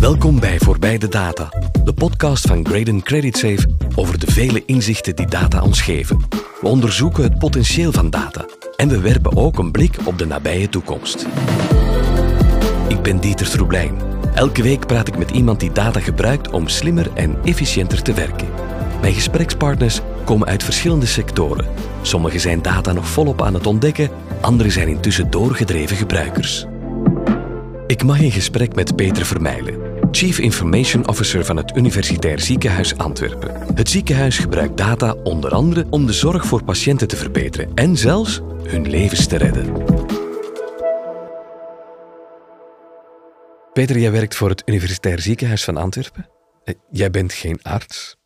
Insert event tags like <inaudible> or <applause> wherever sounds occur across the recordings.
Welkom bij Voorbij de Data, de podcast van Graden Credit Safe over de vele inzichten die data ons geven. We onderzoeken het potentieel van data en we werpen ook een blik op de nabije toekomst. Ik ben Dieter Troeblijn. Elke week praat ik met iemand die data gebruikt om slimmer en efficiënter te werken. Mijn gesprekspartners komen uit verschillende sectoren. Sommigen zijn data nog volop aan het ontdekken, anderen zijn intussen doorgedreven gebruikers. Ik mag in gesprek met Peter Vermeijlen, Chief Information Officer van het Universitair Ziekenhuis Antwerpen. Het ziekenhuis gebruikt data onder andere om de zorg voor patiënten te verbeteren en zelfs hun levens te redden. Peter, jij werkt voor het Universitair Ziekenhuis van Antwerpen. Eh, Jij bent geen arts,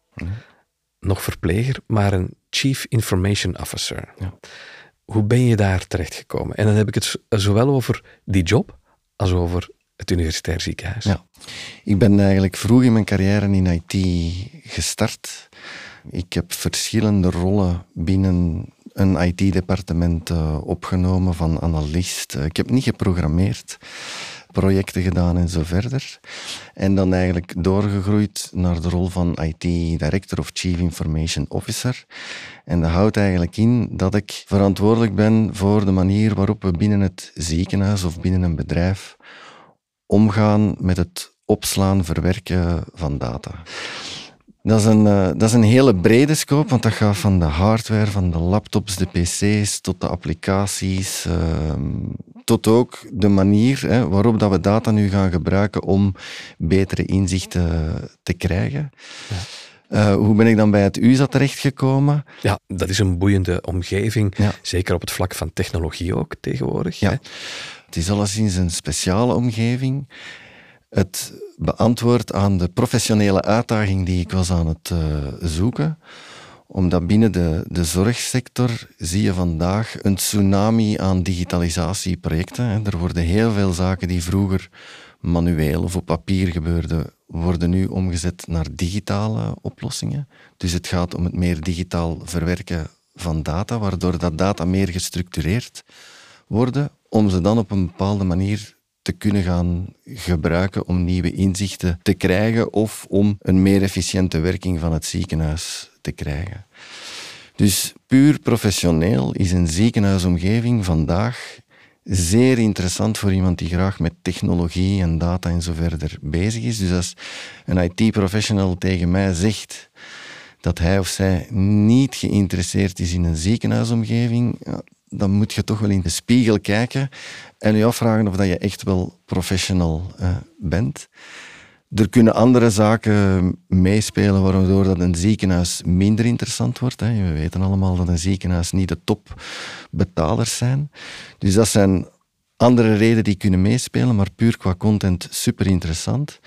nog verpleger, maar een Chief Information Officer. Ja. Hoe ben je daar terechtgekomen? En dan heb ik het zowel over die job als over het Universitair Ziekenhuis. Ja. Ik ben eigenlijk vroeg in mijn carrière in IT gestart. Ik heb verschillende rollen binnen een IT-departement eh, opgenomen, van analist. Eh, ik heb niet geprogrammeerd, projecten gedaan en zo verder. En dan eigenlijk doorgegroeid naar de rol van IT-director of Chief Information Officer. En dat houdt eigenlijk in dat ik verantwoordelijk ben voor de manier waarop we binnen het ziekenhuis of binnen een bedrijf omgaan met het opslaan, verwerken van data. Dat is, een, eh, dat is een hele brede scope, want dat gaat van de hardware, van de laptops, de pc's, tot de applicaties, ehm, tot ook de manier hè, waarop dat we data nu gaan gebruiken om betere inzichten te krijgen. Eh, hoe ben ik dan bij het USA terechtgekomen? Ja, dat is een boeiende omgeving, Ja. zeker op het vlak van technologie ook tegenwoordig. Ja. hè? Het is alleszins een speciale omgeving. Het beantwoordt aan de professionele uitdaging die ik was aan het eh, zoeken. Omdat binnen de, de zorgsector zie je vandaag een tsunami aan digitalisatieprojecten. Er worden heel veel zaken die vroeger manueel of op papier gebeurden, worden nu omgezet naar digitale oplossingen. Dus het gaat om het meer digitaal verwerken van data, waardoor dat data meer gestructureerd worden, om ze dan op een bepaalde manier te kunnen gaan gebruiken om nieuwe inzichten te krijgen of om een meer efficiënte werking van het ziekenhuis te krijgen. Dus puur professioneel is een ziekenhuisomgeving vandaag zeer interessant voor iemand die graag met technologie en data en zo verder bezig is. Dus als een IT-professional tegen mij zegt dat hij of zij niet geïnteresseerd is in een ziekenhuisomgeving, dan moet je toch wel in de spiegel kijken en je afvragen of dat je echt wel professional eh, bent. Er kunnen andere zaken meespelen waardoor dat een ziekenhuis minder interessant wordt. Hè. We weten allemaal dat een ziekenhuis niet de topbetalers zijn. Dus dat zijn andere redenen die kunnen meespelen, maar puur qua content super interessant.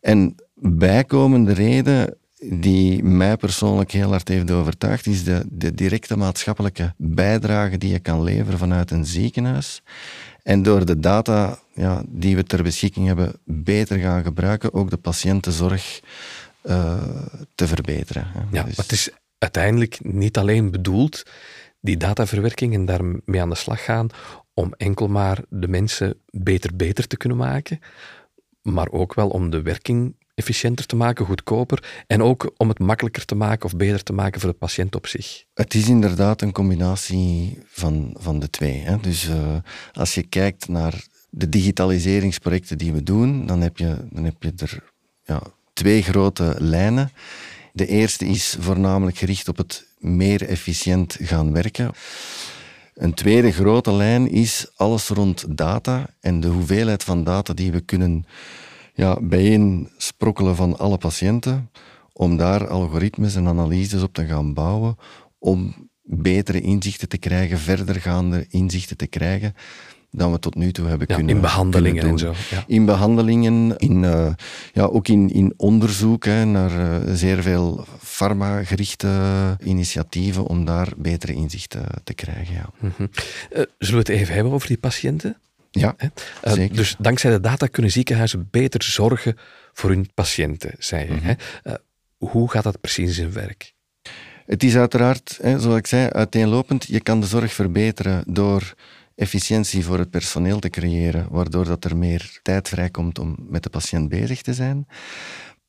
En bijkomende reden die mij persoonlijk heel hard heeft overtuigd, is de, de directe maatschappelijke bijdrage die je kan leveren vanuit een ziekenhuis. En door de data ja, die we ter beschikking hebben beter gaan gebruiken, ook de patiëntenzorg eh, te verbeteren. Ja, Dus- maar het is uiteindelijk niet alleen bedoeld, die dataverwerking en daarmee aan de slag gaan, om enkel maar de mensen beter beter te kunnen maken, maar ook wel om de werking efficiënter te maken, goedkoper, en ook om het makkelijker te maken of beter te maken voor de patiënt op zich. Het is inderdaad een combinatie van, van de twee. Hè. Dus eh, als je kijkt naar de digitaliseringsprojecten die we doen, dan heb je, dan heb je er ja, twee grote lijnen. De eerste is voornamelijk gericht op het meer efficiënt gaan werken. Een tweede grote lijn is alles rond data en de hoeveelheid van data die we kunnen ja, bijeen sprokkelen van alle patiënten, om daar algoritmes en analyses op te gaan bouwen, om betere inzichten te krijgen, verdergaande inzichten te krijgen, dan we tot nu toe hebben Ja, kunnen in behandelingen kunnen en zo. Ja. In behandelingen, in, eh, ja, ook in, in onderzoek hè, naar eh, zeer veel farmagerichte initiatieven om daar betere inzichten te krijgen. Ja, Mhm. Eh, zullen we het even hebben over die patiënten? Ja? Eh, dus dankzij de data kunnen ziekenhuizen beter zorgen voor hun patiënten, zei Mhm. je. hè? Eh, hoe gaat dat precies in zijn werk? Het is uiteraard, hè, zoals ik zei, uiteenlopend. Je kan de zorg verbeteren door efficiëntie voor het personeel te creëren, waardoor dat er meer tijd vrijkomt om met de patiënt bezig te zijn.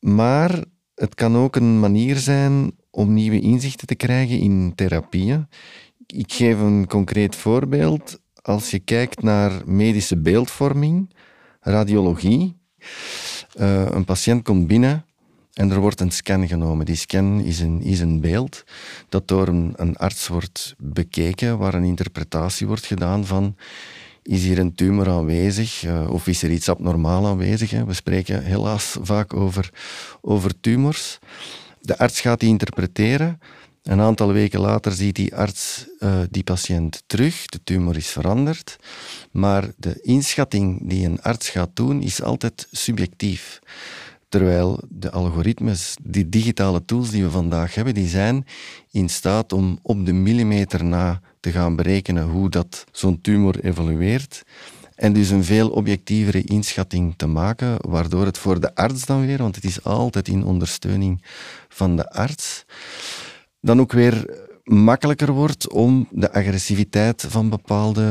Maar het kan ook een manier zijn om nieuwe inzichten te krijgen in therapieën. Ik geef een concreet voorbeeld. Als je kijkt naar medische beeldvorming, radiologie, uh, een patiënt komt binnen en er wordt een scan genomen. Die scan is een, een beeld dat door een, een arts wordt bekeken, waar een interpretatie wordt gedaan van is hier een tumor aanwezig uh, of is er iets abnormaal aanwezig? We spreken helaas vaak over, over tumors. De arts gaat die interpreteren. Een aantal weken later ziet die arts uh, die patiënt terug. De tumor is veranderd. Maar de inschatting die een arts gaat doen, is altijd subjectief. Terwijl de algoritmes, die digitale tools die we vandaag hebben, die zijn in staat om op de millimeter na te gaan berekenen hoe dat zo'n tumor evolueert. En dus een veel objectievere inschatting te maken, waardoor het voor de arts dan weer, want het is altijd in ondersteuning van de arts, dan ook weer makkelijker wordt om de agressiviteit van bepaalde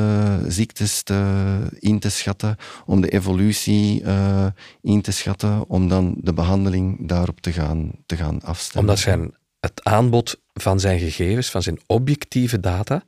ziektes te, in te schatten, om de evolutie uh, in te schatten, om dan de behandeling daarop te gaan, te gaan afstemmen. Omdat zijn, het aanbod van zijn gegevens, van zijn objectieve data,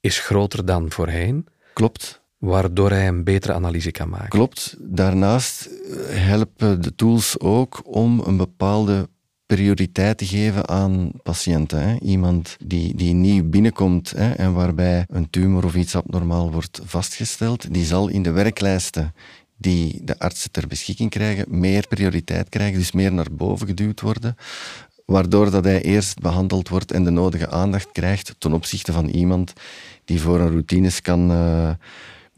is groter dan voorheen. Klopt. Waardoor hij een betere analyse kan maken. Klopt. Daarnaast helpen de tools ook om een bepaalde prioriteit te geven aan patiënten. Hè. Iemand die, die nieuw binnenkomt hè, en waarbij een tumor of iets abnormaal wordt vastgesteld, die zal in de werklijsten die de artsen ter beschikking krijgen, meer prioriteit krijgen, dus meer naar boven geduwd worden, waardoor dat hij eerst behandeld wordt en de nodige aandacht krijgt ten opzichte van iemand die voor een routinесcan uh,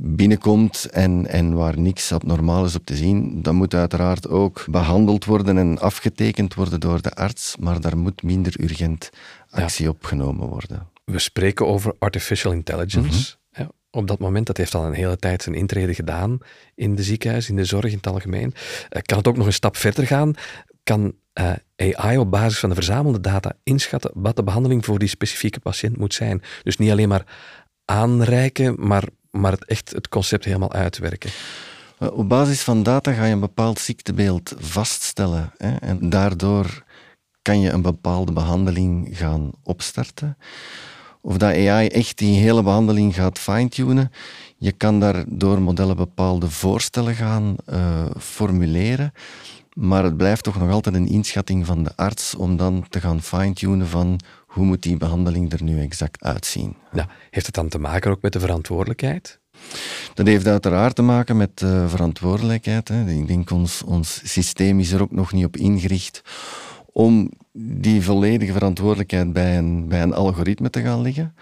binnenkomt en, en waar niks abnormaal is op te zien, dat moet uiteraard ook behandeld worden en afgetekend worden door de arts, maar daar moet minder urgent actie ja. op genomen worden. We spreken over artificial intelligence. Mhm. op dat moment, dat heeft al een hele tijd zijn intrede gedaan in de ziekenhuis, in de zorg in het algemeen. Eh, kan het ook nog een stap verder gaan? Kan uh, eh, AI op basis van de verzamelde data inschatten wat de behandeling voor die specifieke patiënt moet zijn? Dus niet alleen maar aanreiken, maar maar het echt het concept helemaal uitwerken. Eh, op basis van data ga je een bepaald ziektebeeld vaststellen. Hè, en daardoor kan je een bepaalde behandeling gaan opstarten. Of dat AI echt die hele behandeling gaat fine-tunen. Je kan daar door modellen bepaalde voorstellen gaan uh, formuleren. Maar het blijft toch nog altijd een inschatting van de arts om dan te gaan fine-tunen van hoe moet die behandeling er nu exact uitzien. Ja, heeft het dan te maken ook met de verantwoordelijkheid? Dat heeft uiteraard te maken met uh, verantwoordelijkheid. Hè. Ik denk ons, ons systeem is er ook nog niet op ingericht om die volledige verantwoordelijkheid bij een, bij een algoritme te gaan liggen.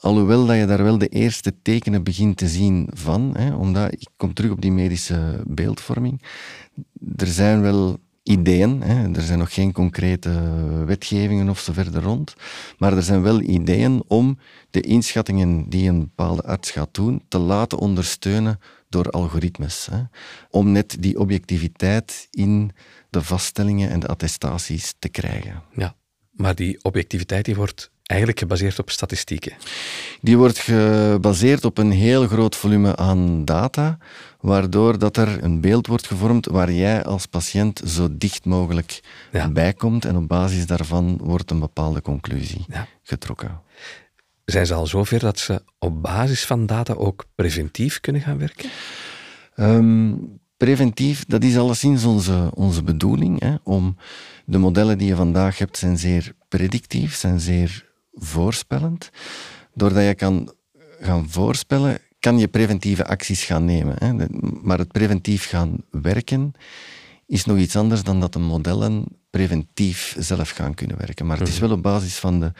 Alhoewel dat je daar wel de eerste tekenen begint te zien van, hè, omdat ik kom terug op die medische beeldvorming. Er zijn wel ideeën. Hè. Er zijn nog geen concrete wetgevingen of zo verder rond. Maar er zijn wel ideeën om de inschattingen die een bepaalde arts gaat doen, te laten ondersteunen door algoritmes. Hè. Om net die objectiviteit in de vaststellingen en de attestaties te krijgen. Ja, maar die objectiviteit die wordt eigenlijk gebaseerd op statistieken? Die wordt gebaseerd op een heel groot volume aan data, waardoor dat er een beeld wordt gevormd waar jij als patiënt zo dicht mogelijk bij komt en op basis daarvan wordt een bepaalde conclusie getrokken. Zijn ze al zover dat ze op basis van data ook preventief kunnen gaan werken? Ehm, preventief, dat is alleszins onze, onze bedoeling. Hè, om de modellen die je vandaag hebt, zijn zeer predictief, zijn zeer voorspellend. Doordat je kan gaan voorspellen, kan je preventieve acties gaan nemen. Hè. Maar het preventief gaan werken is nog iets anders dan dat de modellen preventief zelf gaan kunnen werken. Maar het is mhm. wel op basis van de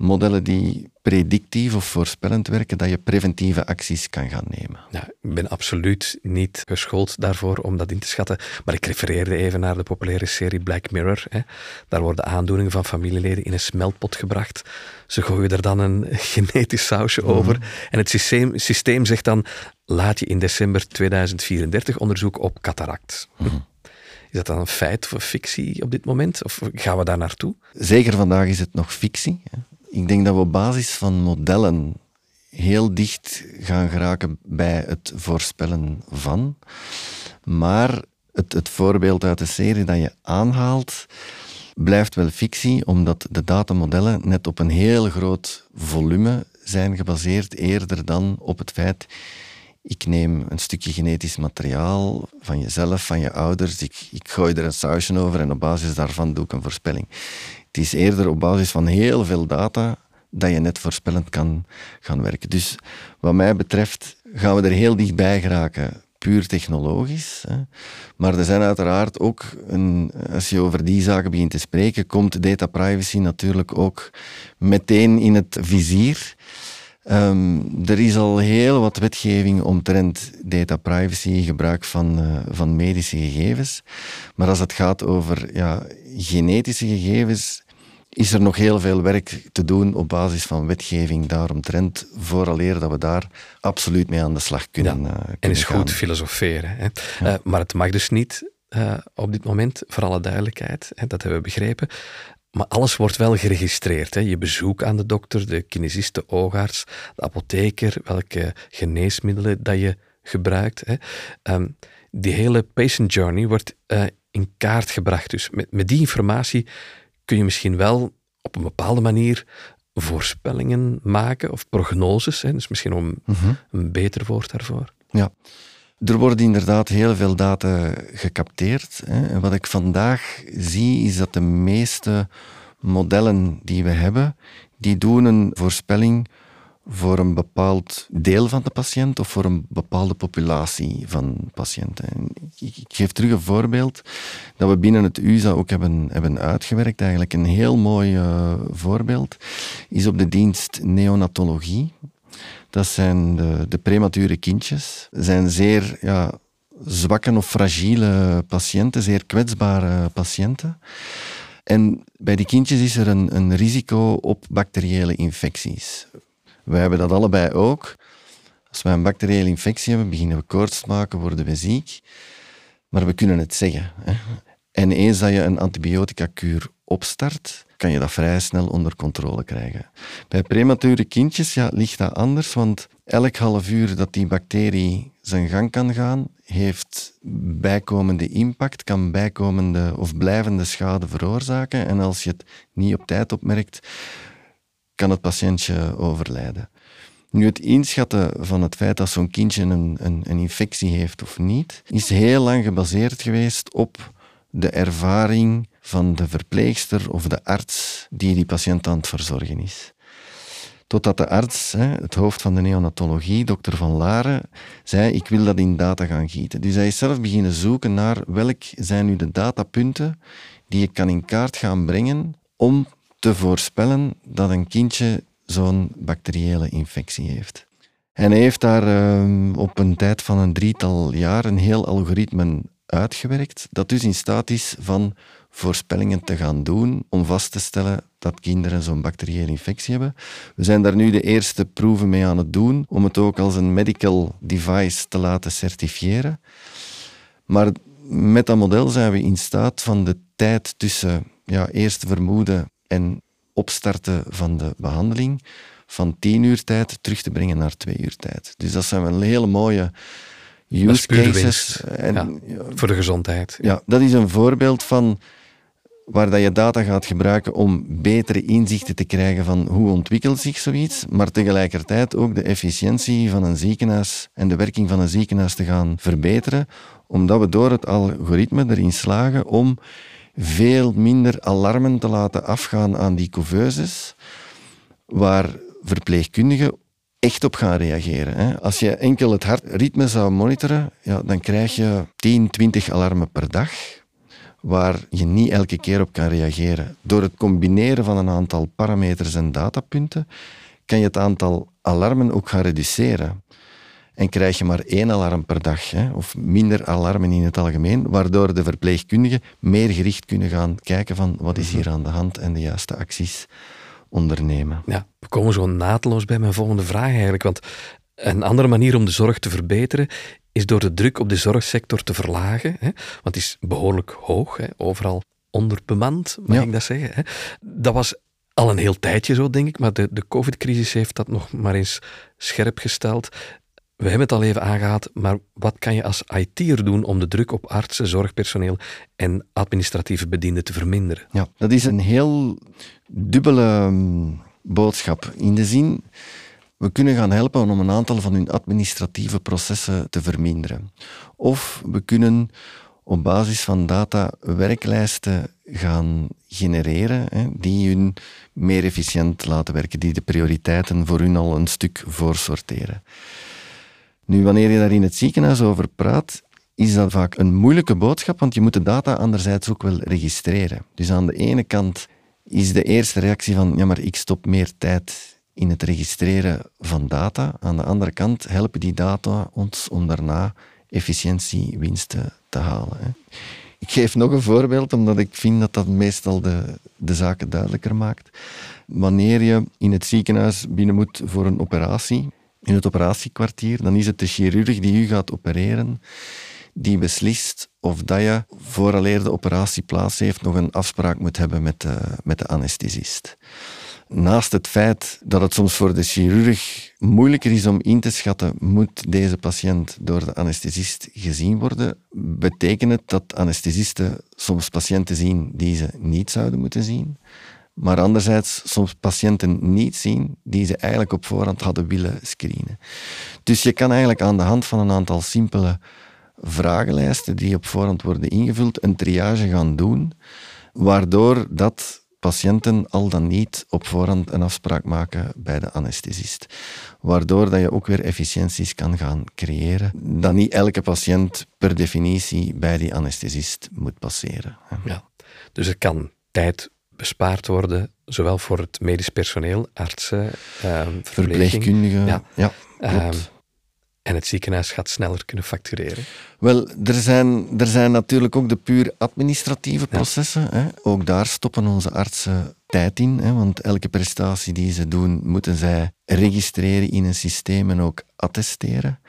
modellen die predictief of voorspellend werken, dat je preventieve acties kan gaan nemen. Ja, ik ben absoluut niet geschoold daarvoor om dat in te schatten, maar ik refereerde even naar de populaire serie Black Mirror. Hè. Daar worden aandoeningen van familieleden in een smeltpot gebracht. Ze gooien er dan een <laughs> genetisch sausje mhm. over en het systeem, systeem zegt dan, laat je in december 2034 onderzoek op cataract. Mhm. Is dat dan een feit of fictie op dit moment? Of gaan we daar naartoe? Zeker vandaag is het nog fictie. Ik denk dat we op basis van modellen heel dicht gaan geraken bij het voorspellen van. Maar het, het voorbeeld uit de serie dat je aanhaalt, blijft wel fictie, omdat de datamodellen net op een heel groot volume zijn gebaseerd, eerder dan op het feit ik neem een stukje genetisch materiaal van jezelf, van je ouders, ik, ik gooi er een sausje over en op basis daarvan doe ik een voorspelling. Het is eerder op basis van heel veel data dat je net voorspellend kan gaan werken. Dus wat mij betreft gaan we er heel dichtbij geraken puur technologisch. Hè. Maar er zijn uiteraard ook, een, als je over die zaken begint te spreken, komt data privacy natuurlijk ook meteen in het vizier. Um, er is al heel wat wetgeving omtrent data privacy, gebruik van, uh, van medische gegevens. Maar als het gaat over ja, genetische gegevens, is er nog heel veel werk te doen op basis van wetgeving daaromtrent, vooraleer dat we daar absoluut mee aan de slag kunnen, ja, uh, kunnen En is goed filosoferen. Hè? Ja. Uh, maar het mag dus niet uh, op dit moment, voor alle duidelijkheid, hè, dat hebben we begrepen. Maar alles wordt wel geregistreerd. Hè? Je bezoek aan de dokter, de kinesist, de oogarts, de apotheker, welke geneesmiddelen dat je gebruikt. Hè? Um, die hele patient journey wordt in kaart gebracht. Dus met, met die informatie kun je misschien wel op een bepaalde manier voorspellingen maken of prognoses. Hè? Dus misschien om mhm. een beter woord daarvoor. Ja. Er worden inderdaad heel veel data gecapteerd. Hè. En wat ik vandaag zie, is dat de meeste modellen die we hebben, die doen een voorspelling voor een bepaald deel van de patiënt of voor een bepaalde populatie van patiënten. Ik, geef terug een voorbeeld dat we binnen het USA ook hebben, hebben uitgewerkt. Eigenlijk een heel mooi uh, voorbeeld is op de dienst neonatologie. Dat zijn de, de premature kindjes. Dat zijn zeer ja, zwakke of fragiele patiënten, zeer kwetsbare patiënten. En bij die kindjes is er een, een risico op bacteriële infecties. Wij hebben dat allebei ook. Als wij een bacteriële infectie hebben, beginnen we koorts te maken, worden we ziek. Maar we kunnen het zeggen. Hè. En eens dat je een antibiotica-kuur opstart, kan je dat vrij snel onder controle krijgen. Bij premature kindjes ja, ligt dat anders, want elk half uur dat die bacterie zijn gang kan gaan, heeft bijkomende impact, kan bijkomende of blijvende schade veroorzaken. En als je het niet op tijd opmerkt, kan het patiëntje overlijden. Nu, het inschatten van het feit dat zo'n kindje een, een, een, infectie heeft of niet, is heel lang gebaseerd geweest op de ervaring van de verpleegster of de arts die die patiënt aan het verzorgen is. Totdat de arts, het hoofd van de neonatologie, dokter Van Laren, zei: Ik wil dat in data gaan gieten. Dus hij is zelf beginnen zoeken naar welk zijn nu de datapunten die ik kan in kaart gaan brengen om te voorspellen dat een kindje zo'n bacteriële infectie heeft. En hij heeft daar uh, op een tijd van een drietal jaar een heel algoritme uitgewerkt, dat dus in staat is van voorspellingen te gaan doen om vast te stellen dat kinderen zo'n bacteriële infectie hebben. We zijn daar nu de eerste proeven mee aan het doen om het ook als een medical device te laten certifiëren. Maar met dat model zijn we in staat van de tijd tussen ja, eerst vermoeden en opstarten van de behandeling van tien uur tijd terug te brengen naar twee uur tijd. Dus dat zijn wel hele mooie use cases. En, ja, voor de gezondheid. Ja, dat is een voorbeeld van waar dat je data gaat gebruiken om betere inzichten te krijgen van hoe ontwikkelt zich zoiets, maar tegelijkertijd ook de efficiëntie van een ziekenhuis en de werking van een ziekenhuis te gaan verbeteren, omdat we door het algoritme erin slagen om veel minder alarmen te laten afgaan aan die couveuses, waar verpleegkundigen echt op gaan reageren. Hè. Als je enkel het hartritme zou monitoren, ja, dan krijg je 10, 20 alarmen per dag, waar je niet elke keer op kan reageren. Door het combineren van een aantal parameters en datapunten kan je het aantal alarmen ook gaan reduceren en krijg je maar één alarm per dag, hè, of minder alarmen in het algemeen, waardoor de verpleegkundigen meer gericht kunnen gaan kijken van wat is hier aan de hand en de juiste acties ondernemen. Ja, we komen zo naadloos bij mijn volgende vraag eigenlijk, want een andere manier om de zorg te verbeteren is door de druk op de zorgsector te verlagen, hè, want die is behoorlijk hoog, hè, overal onderbemand, mag ik dat zeggen. Hè. Dat was al een heel tijdje zo, denk ik, maar de, de COVID-crisis heeft dat nog maar eens scherp gesteld. We hebben het al even aangehaald, maar wat kan je als IT'er doen om de druk op artsen, zorgpersoneel en administratieve bedienden te verminderen? Ja, dat is een heel dubbele mm, boodschap. In de zin, we kunnen gaan helpen om een aantal van hun administratieve processen te verminderen. Of we kunnen op basis van data werklijsten gaan genereren hè, die hun meer efficiënt laten werken, die de prioriteiten voor hun al een stuk voorsorteren. Nu, wanneer je daar in het ziekenhuis over praat, is dat vaak een moeilijke boodschap, want je moet de data anderzijds ook wel registreren. Dus aan de ene kant is de eerste reactie van, ja, maar ik stop meer tijd in het registreren van data. Aan de andere kant helpen die data ons om daarna efficiëntiewinsten te halen. Ik geef nog een voorbeeld, omdat ik vind dat dat meestal de, de zaken duidelijker maakt. Wanneer je in het ziekenhuis binnen moet voor een operatie, in het operatiekwartier, dan is het de chirurg die u gaat opereren, die beslist of dat je, vooraleer de operatie plaats heeft, nog een afspraak moet hebben met de, met de anesthesist naast het feit dat het soms voor de chirurg moeilijker is om in te schatten, moet deze patiënt door de anesthesist gezien worden, betekent het dat anesthesisten soms patiënten zien die ze niet zouden moeten zien, maar anderzijds soms patiënten niet zien die ze eigenlijk op voorhand hadden willen screenen. Dus je kan eigenlijk aan de hand van een aantal simpele vragenlijsten die op voorhand worden ingevuld, een triage gaan doen, waardoor dat patiënten al dan niet op voorhand een afspraak maken bij de anesthesist. Waardoor dat je ook weer efficiënties kan gaan creëren. Dat niet elke patiënt per definitie bij die anesthesist moet passeren. Ja, dus er kan tijd bespaard worden, zowel voor het medisch personeel, artsen, uh, verpleegkundigen. Ja, ja ehm, en het ziekenhuis gaat sneller kunnen factureren? Wel, er zijn, er zijn natuurlijk ook de puur administratieve processen. Hè. Ook daar stoppen onze artsen tijd in, hè, want elke prestatie die ze doen, moeten zij registreren in een systeem en ook attesteren.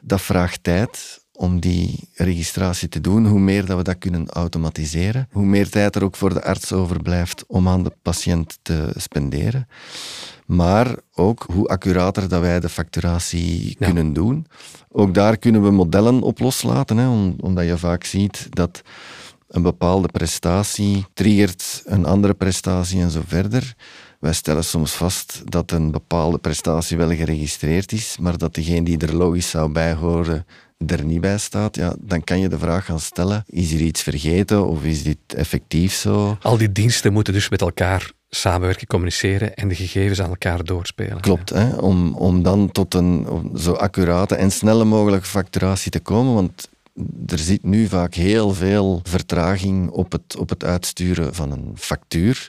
Dat vraagt tijd om die registratie te doen. Hoe meer dat we dat kunnen automatiseren, hoe meer tijd er ook voor de arts overblijft om aan de patiënt te spenderen maar ook hoe accurater dat wij de facturatie kunnen doen. Ook daar kunnen we modellen op loslaten, hè, omdat je vaak ziet dat een bepaalde prestatie triggert een andere prestatie en zo verder. Wij stellen soms vast dat een bepaalde prestatie wel geregistreerd is, maar dat degene die er logisch zou bijhoren er niet bij staat, ja, dan kan je de vraag gaan stellen, is er iets vergeten of is dit effectief zo? Al die diensten moeten dus met elkaar samenwerken, communiceren en de gegevens aan elkaar doorspelen. Klopt, hè? Om, om dan tot een zo accurate en snelle mogelijke facturatie te komen, want er zit nu vaak heel veel vertraging op het, op het uitsturen van een factuur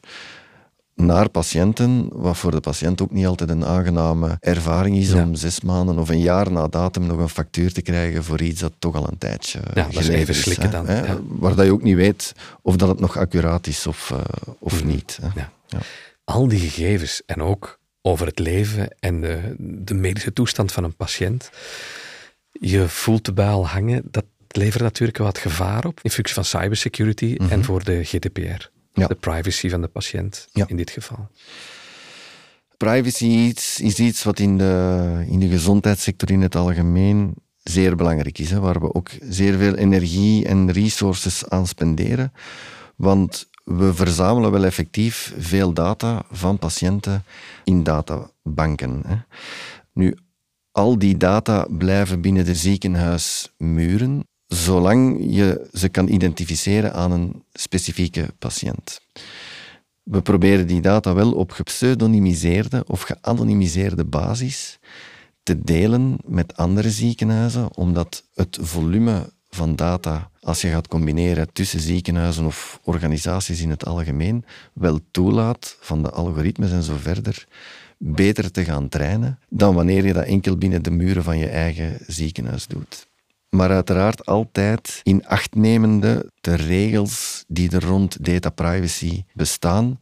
naar patiënten, wat voor de patiënt ook niet altijd een aangename ervaring is om zes maanden of een jaar na datum nog een factuur te krijgen voor iets dat toch al een tijdje ja, dat is. Even slikken dan. Hè, Waar dat je ook niet weet of dat het nog accuraat is of, uh, of mm. niet. Hè. Ja. Al die gegevens en ook over het leven en de, de medische toestand van een patiënt. Je voelt de bui al hangen. Dat levert natuurlijk wat gevaar op in functie van cybersecurity en mhm. voor de GDPR. De privacy van de patiënt in dit geval. Privacy is, is iets wat in de, in de gezondheidssector in het algemeen zeer belangrijk is. Hè, waar we ook zeer veel energie en resources aan spenderen. Want we verzamelen wel effectief veel data van patiënten in databanken. Hè. Nu, al die data blijven binnen de ziekenhuismuren, zolang je ze kan identificeren aan een specifieke patiënt. We proberen die data wel op gepseudonymiseerde of geanonimiseerde basis te delen met andere ziekenhuizen, omdat het volume van data, als je gaat combineren tussen ziekenhuizen of organisaties in het algemeen, wel toelaat van de algoritmes en zo verder beter te gaan trainen dan wanneer je dat enkel binnen de muren van je eigen ziekenhuis doet. Maar uiteraard altijd in acht nemende de regels die er rond data privacy bestaan,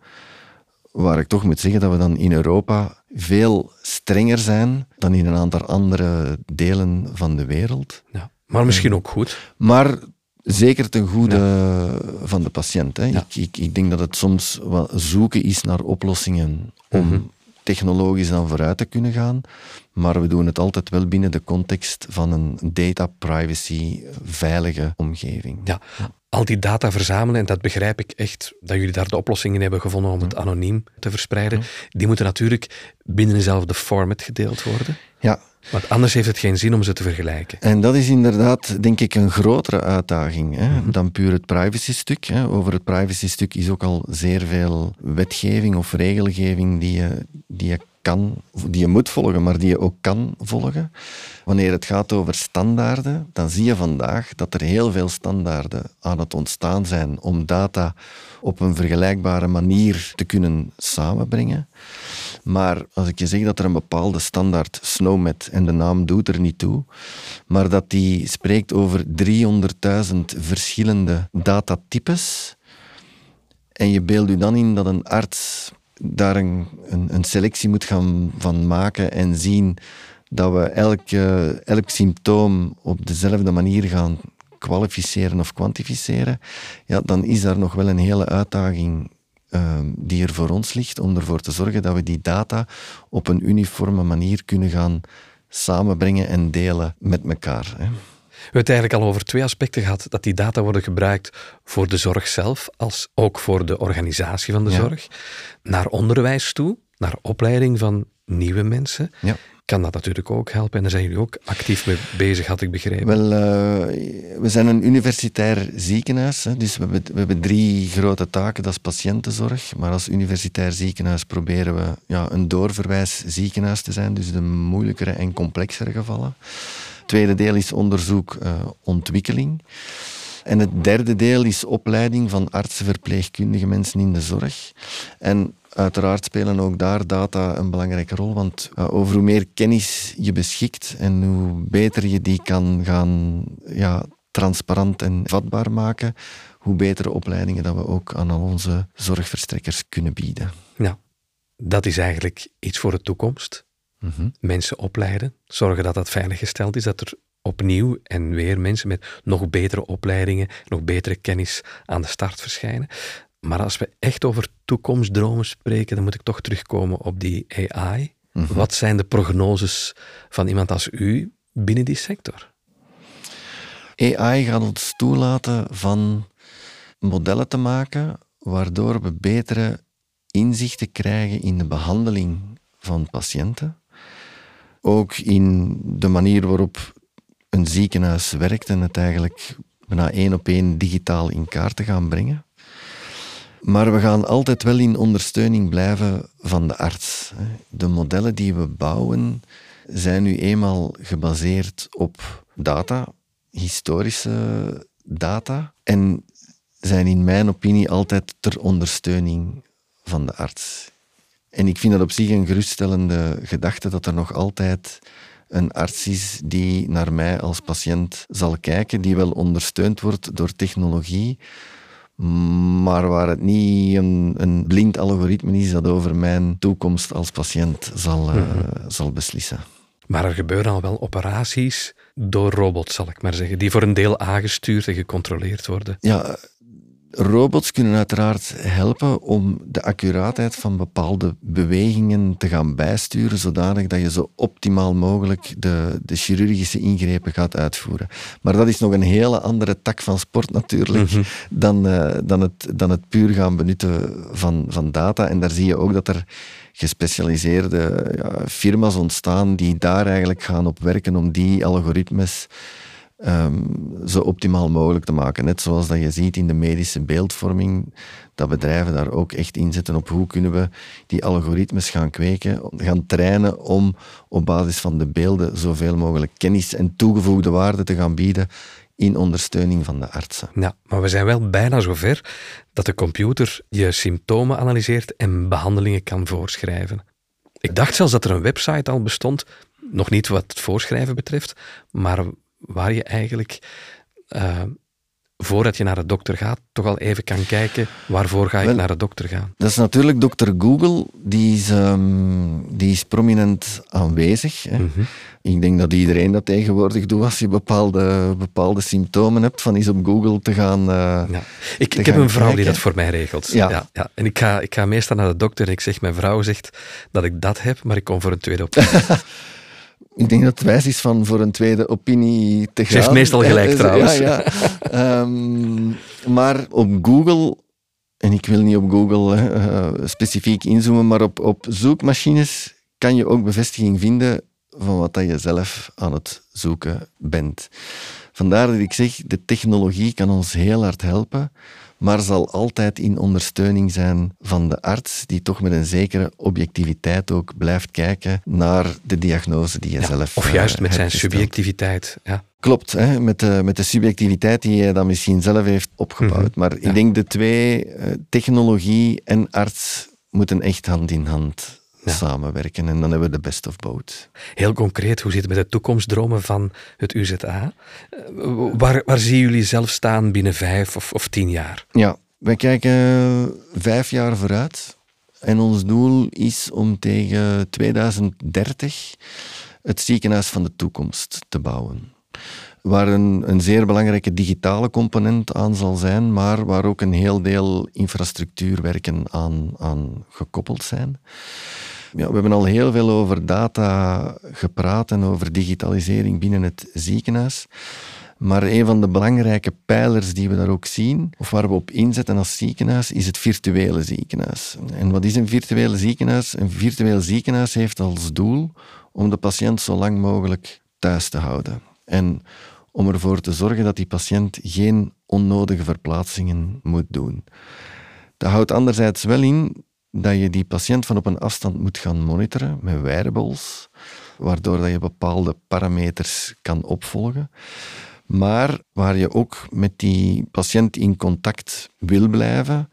waar ik toch moet zeggen dat we dan in Europa veel strenger zijn dan in een aantal andere delen van de wereld. Ja, maar misschien ook goed. Maar zeker ten goede van de patiënt. Hè. Ik, ik, ik, denk dat het soms wat zoeken is naar oplossingen om mhm. technologisch dan vooruit te kunnen gaan. Maar we doen het altijd wel binnen de context van een data privacy veilige omgeving. Ja, al die data verzamelen, en dat begrijp ik echt, dat jullie daar de oplossingen hebben gevonden om het anoniem te verspreiden, die moeten natuurlijk binnen dezelfde format gedeeld worden. Ja. Want anders heeft het geen zin om ze te vergelijken. En dat is inderdaad, denk ik, een grotere uitdaging hè, mhm. dan puur het privacy-stuk. Hè. Over het privacy-stuk is ook al zeer veel wetgeving of regelgeving die je, die je kan, die je moet volgen, maar die je ook kan volgen. Wanneer het gaat over standaarden, dan zie je vandaag dat er heel veel standaarden aan het ontstaan zijn om data op een vergelijkbare manier te kunnen samenbrengen. Maar als ik je zeg dat er een bepaalde standaard SNOMED, en de naam doet er niet toe, maar dat die spreekt over 300.000 verschillende datatypes, en je beeldt u dan in dat een arts daar een, een, een, selectie moet gaan van maken en zien dat we elk, symptoom op dezelfde manier gaan kwalificeren of kwantificeren, ja, dan is daar nog wel een hele uitdaging uh, die er voor ons ligt om ervoor te zorgen dat we die data op een uniforme manier kunnen gaan samenbrengen en delen met elkaar. Hè. We hebben het eigenlijk al over twee aspecten gehad. Dat die data worden gebruikt voor de zorg zelf, als ook voor de organisatie van de zorg. Naar onderwijs toe, naar opleiding van nieuwe mensen. Ja. Kan dat natuurlijk ook helpen. En daar zijn jullie ook actief mee bezig, had ik begrepen. Wel, uh, we zijn een universitair ziekenhuis. Hè, dus we hebben, we hebben drie grote taken. Dat is patiëntenzorg. Maar als universitair ziekenhuis proberen we ja, een doorverwijs ziekenhuis te zijn. Dus de moeilijkere en complexere gevallen tweede deel is onderzoek, uh, ontwikkeling. En het derde deel is opleiding van artsen, verpleegkundige mensen in de zorg. En uiteraard spelen ook daar data een belangrijke rol, want uh, over hoe meer kennis je beschikt en hoe beter je die kan gaan ja, transparant en vatbaar maken, hoe betere opleidingen dat we ook aan onze zorgverstrekkers kunnen bieden. Ja, dat is eigenlijk iets voor de toekomst. Mhm. Mensen opleiden, zorgen dat dat veilig gesteld is, dat er opnieuw en weer mensen met nog betere opleidingen, nog betere kennis aan de start verschijnen. Maar als we echt over toekomstdromen spreken, dan moet ik toch terugkomen op die AI. Mhm. Wat zijn de prognoses van iemand als u binnen die sector? AI gaat ons toelaten van modellen te maken waardoor we betere inzichten krijgen in de behandeling van patiënten ook in de manier waarop een ziekenhuis werkt en het eigenlijk bijna één op één digitaal in kaart te gaan brengen. Maar we gaan altijd wel in ondersteuning blijven van de arts. De modellen die we bouwen zijn nu eenmaal gebaseerd op data, historische data, en zijn in mijn opinie altijd ter ondersteuning van de arts. En ik vind dat op zich een geruststellende gedachte dat er nog altijd een arts is die naar mij als patiënt zal kijken, die wel ondersteund wordt door technologie, maar waar het niet een, een blind algoritme is dat over mijn toekomst als patiënt zal, uh, zal beslissen. Maar er gebeuren al wel operaties door robots, zal ik maar zeggen, die voor een deel aangestuurd en gecontroleerd worden. Ja, Robots kunnen uiteraard helpen om de accuraatheid van bepaalde bewegingen te gaan bijsturen, zodanig dat je zo optimaal mogelijk de, de chirurgische ingrepen gaat uitvoeren. Maar dat is nog een hele andere tak van sport natuurlijk, mhm. dan, uh, dan, het, dan het puur gaan benutten van, van data. En daar zie je ook dat er gespecialiseerde ja, firma's ontstaan die daar eigenlijk gaan op werken om die algoritmes um, zo optimaal mogelijk te maken. Net zoals dat je ziet in de medische beeldvorming, dat bedrijven daar ook echt inzetten op hoe kunnen we die algoritmes gaan kweken, gaan trainen om op basis van de beelden zoveel mogelijk kennis en toegevoegde waarde te gaan bieden in ondersteuning van de artsen. Ja, maar we zijn wel bijna zover dat de computer je symptomen analyseert en behandelingen kan voorschrijven. Ik dacht zelfs dat er een website al bestond, nog niet wat het voorschrijven betreft, maar waar je eigenlijk uh, voordat je naar de dokter gaat, toch al even kan kijken waarvoor ga ik naar de dokter gaan? Dat is natuurlijk dokter Google, die is, ehm, die is prominent aanwezig. Hè. Mhm. Ik denk dat iedereen dat tegenwoordig doet als je bepaalde, bepaalde symptomen hebt, van eens op Google te gaan uh, ja. Ik, ik heb een vrouw die dat voor mij regelt. Ja. Ja, En ik ga, ik ga meestal naar de dokter en ik zeg, mijn vrouw zegt dat ik dat heb, maar ik kom voor een tweede opinie. <laughs> Ik denk dat het wijs is van voor een tweede opinie te gaan. Ze heeft meestal gelijk trouwens. Ja, ja. um, maar op Google, en ik wil niet op Google uh, specifiek inzoomen, maar op, op zoekmachines kan je ook bevestiging vinden van wat dat je zelf aan het zoeken bent. Vandaar dat ik zeg, de technologie kan ons heel hard helpen, maar zal altijd in ondersteuning zijn van de arts, die toch met een zekere objectiviteit ook blijft kijken naar de diagnose die je zelf Of juist met zijn subjectiviteit. Ja. Klopt, hè, met, de, met de subjectiviteit die hij dan misschien zelf heeft opgebouwd. Mhm. Maar ik denk de twee, eh, technologie en arts, moeten echt hand in hand samenwerken. En dan hebben we de best of both. Heel concreet, hoe zit het met de toekomstdromen van het UZA? Eh, waar, waar zien jullie zelf staan binnen vijf of, of tien jaar? Ja, wij kijken vijf jaar vooruit. En ons doel is om tegen 2030 het ziekenhuis van de toekomst te bouwen waar een, een, zeer belangrijke digitale component aan zal zijn, maar waar ook een heel deel infrastructuurwerken aan, aan gekoppeld zijn. Ja, we hebben al heel veel over data gepraat en over digitalisering binnen het ziekenhuis. Maar een van de belangrijke pijlers die we daar ook zien, of waar we op inzetten als ziekenhuis, is het virtuele ziekenhuis. En wat is een virtuele ziekenhuis? Een virtueel ziekenhuis heeft als doel om de patiënt zo lang mogelijk thuis te houden. En om ervoor te zorgen dat die patiënt geen onnodige verplaatsingen moet doen. Dat houdt anderzijds wel in dat je die patiënt van op een afstand moet gaan monitoren met wearables, waardoor dat je bepaalde parameters kan opvolgen. Maar waar je ook met die patiënt in contact wil blijven,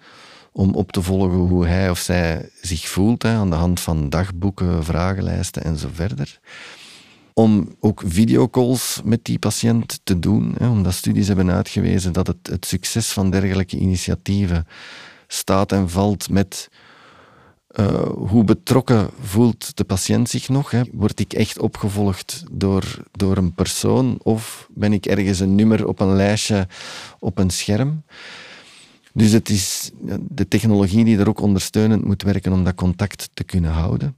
om op te volgen hoe hij of zij zich voelt, aan de hand van dagboeken, vragenlijsten en zo verder. Om ook videocalls met die patiënt te doen, hè, omdat studies hebben uitgewezen dat het, het succes van dergelijke initiatieven staat en valt met uh, hoe betrokken voelt de patiënt zich nog? Hè? Word ik echt opgevolgd door, door een persoon of ben ik ergens een nummer op een lijstje op een scherm? Dus het is de technologie die er ook ondersteunend moet werken om dat contact te kunnen houden.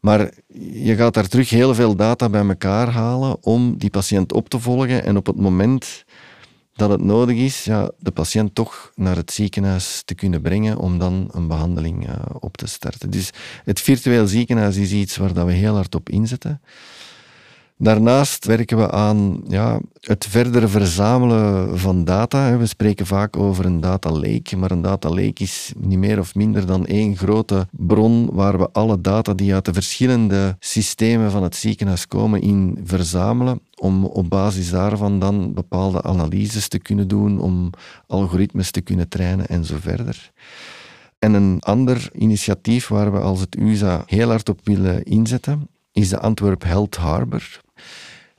Maar je gaat daar terug heel veel data bij elkaar halen om die patiënt op te volgen en op het moment dat het nodig is, ja, de patiënt toch naar het ziekenhuis te kunnen brengen om dan een behandeling uh, op te starten. Dus het virtueel ziekenhuis is iets waar dat we heel hard op inzetten. Daarnaast werken we aan ja, het verdere verzamelen van data. We spreken vaak over een data lake, maar een data lake is niet meer of minder dan één grote bron waar we alle data die uit de verschillende systemen van het ziekenhuis komen in verzamelen, om op basis daarvan dan bepaalde analyses te kunnen doen, om algoritmes te kunnen trainen en zo verder. En een ander initiatief waar we als het USA heel hard op willen inzetten, is de Antwerp Health Harbor.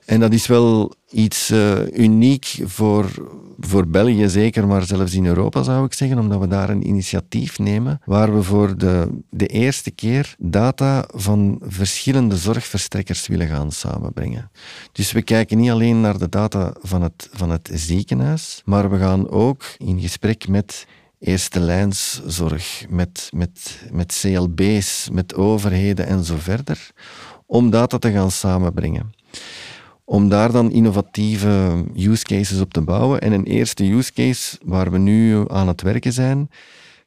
En dat is wel iets uh, uniek voor, voor België zeker, maar zelfs in Europa zou ik zeggen, omdat we daar een initiatief nemen waar we voor de, de eerste keer data van verschillende zorgverstrekkers willen gaan samenbrengen. Dus we kijken niet alleen naar de data van het, van het ziekenhuis, maar we gaan ook in gesprek met eerste lijnszorg, met, met, met CLB's, met overheden en zo verder, om data te gaan samenbrengen om daar dan innovatieve use cases op te bouwen. En een eerste use case waar we nu aan het werken zijn,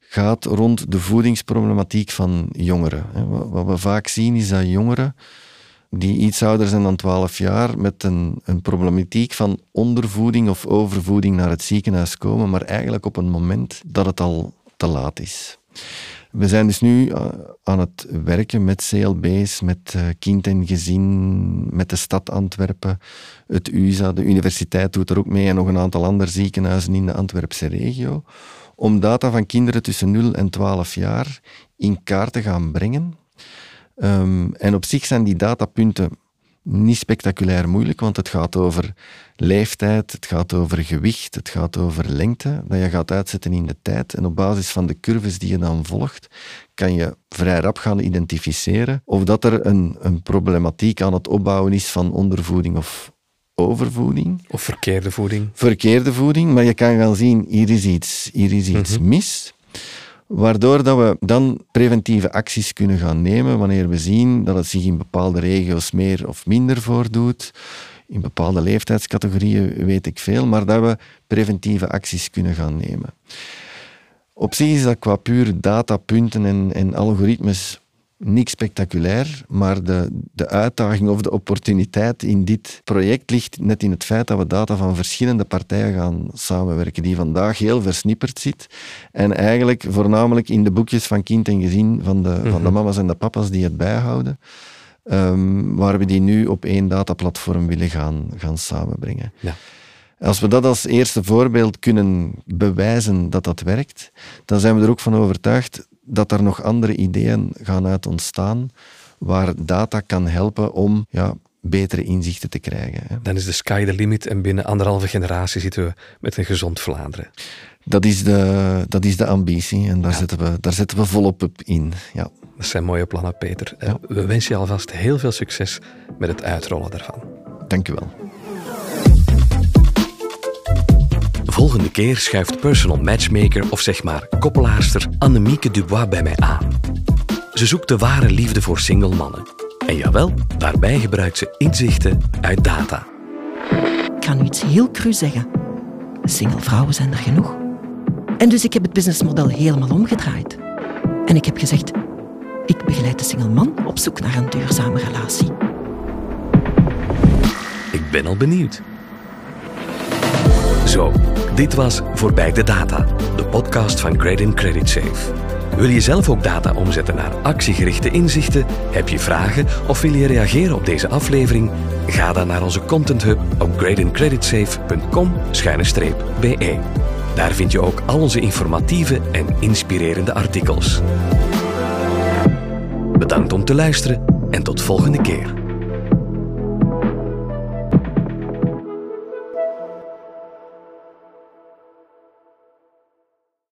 gaat rond de voedingsproblematiek van jongeren. Wat we vaak zien is dat jongeren die iets ouder zijn dan 12 jaar met een, een problematiek van ondervoeding of overvoeding naar het ziekenhuis komen, maar eigenlijk op een moment dat het al te laat is. We zijn dus nu eh, aan het werken met CLB's, met eh, kind en gezin, met de stad Antwerpen, het USA, de universiteit doet er ook mee en nog een aantal andere ziekenhuizen in de Antwerpse regio, om data van kinderen tussen 0 en 12 jaar in kaart te gaan brengen. Ehm, en op zich zijn die datapunten niet spectaculair moeilijk, want het gaat over leeftijd, het gaat over gewicht, het gaat over lengte, dat je gaat uitzetten in de tijd. En op basis van de curves die je dan volgt, kan je vrij rap gaan identificeren of dat er een, een problematiek aan het opbouwen is van ondervoeding of overvoeding. Of verkeerde voeding. Verkeerde voeding, maar je kan gaan zien, hier is iets, hier is iets Mhm. mis. Waardoor dat we dan preventieve acties kunnen gaan nemen wanneer we zien dat het zich in bepaalde regio's meer of minder voordoet. In bepaalde leeftijdscategorieën weet ik veel, maar dat we preventieve acties kunnen gaan nemen. Op zich is dat qua puur datapunten en, en algoritmes niks spectaculair, maar de, de uitdaging of de opportuniteit in dit project ligt net in het feit dat we data van verschillende partijen gaan samenwerken, die vandaag heel versnipperd zit en eigenlijk voornamelijk in de boekjes van kind en gezin van de, van de mama's en de papa's die het bijhouden, ehm, waar we die nu op één dataplatform willen gaan, gaan samenbrengen. Ja. Als we dat als eerste voorbeeld kunnen bewijzen dat dat werkt, dan zijn we er ook van overtuigd dat er nog andere ideeën gaan uit ontstaan waar data kan helpen om ja, betere inzichten te krijgen. hè. Dan is de sky the limit en binnen anderhalve generatie zitten we met een gezond Vlaanderen. Dat is de, dat is de ambitie en daar, zetten we, daar zetten we volop op in. Ja. Dat zijn mooie plannen, Peter. Eh, We wensen je alvast heel veel succes met het uitrollen daarvan. Dank u wel. Volgende keer schuift personal matchmaker of zeg maar koppelaarster Annemieke Dubois bij mij aan. Ze zoekt de ware liefde voor single mannen. En jawel, daarbij gebruikt ze inzichten uit data. Ik ga nu iets heel cru zeggen. Single vrouwen zijn er genoeg. En dus ik heb het businessmodel helemaal omgedraaid. En ik heb gezegd, ik begeleid de single man op zoek naar een duurzame relatie. Ik ben al benieuwd. Zo, dit was Voorbij de Data, de podcast van Credit Credit Safe. Wil je zelf ook data omzetten naar actiegerichte inzichten? Heb je vragen of wil je reageren op deze aflevering? Ga dan naar onze Content Hub op gradencreditsafe.com-be. Daar vind je ook al onze informatieve en inspirerende artikels. Bedankt om te luisteren en tot volgende keer.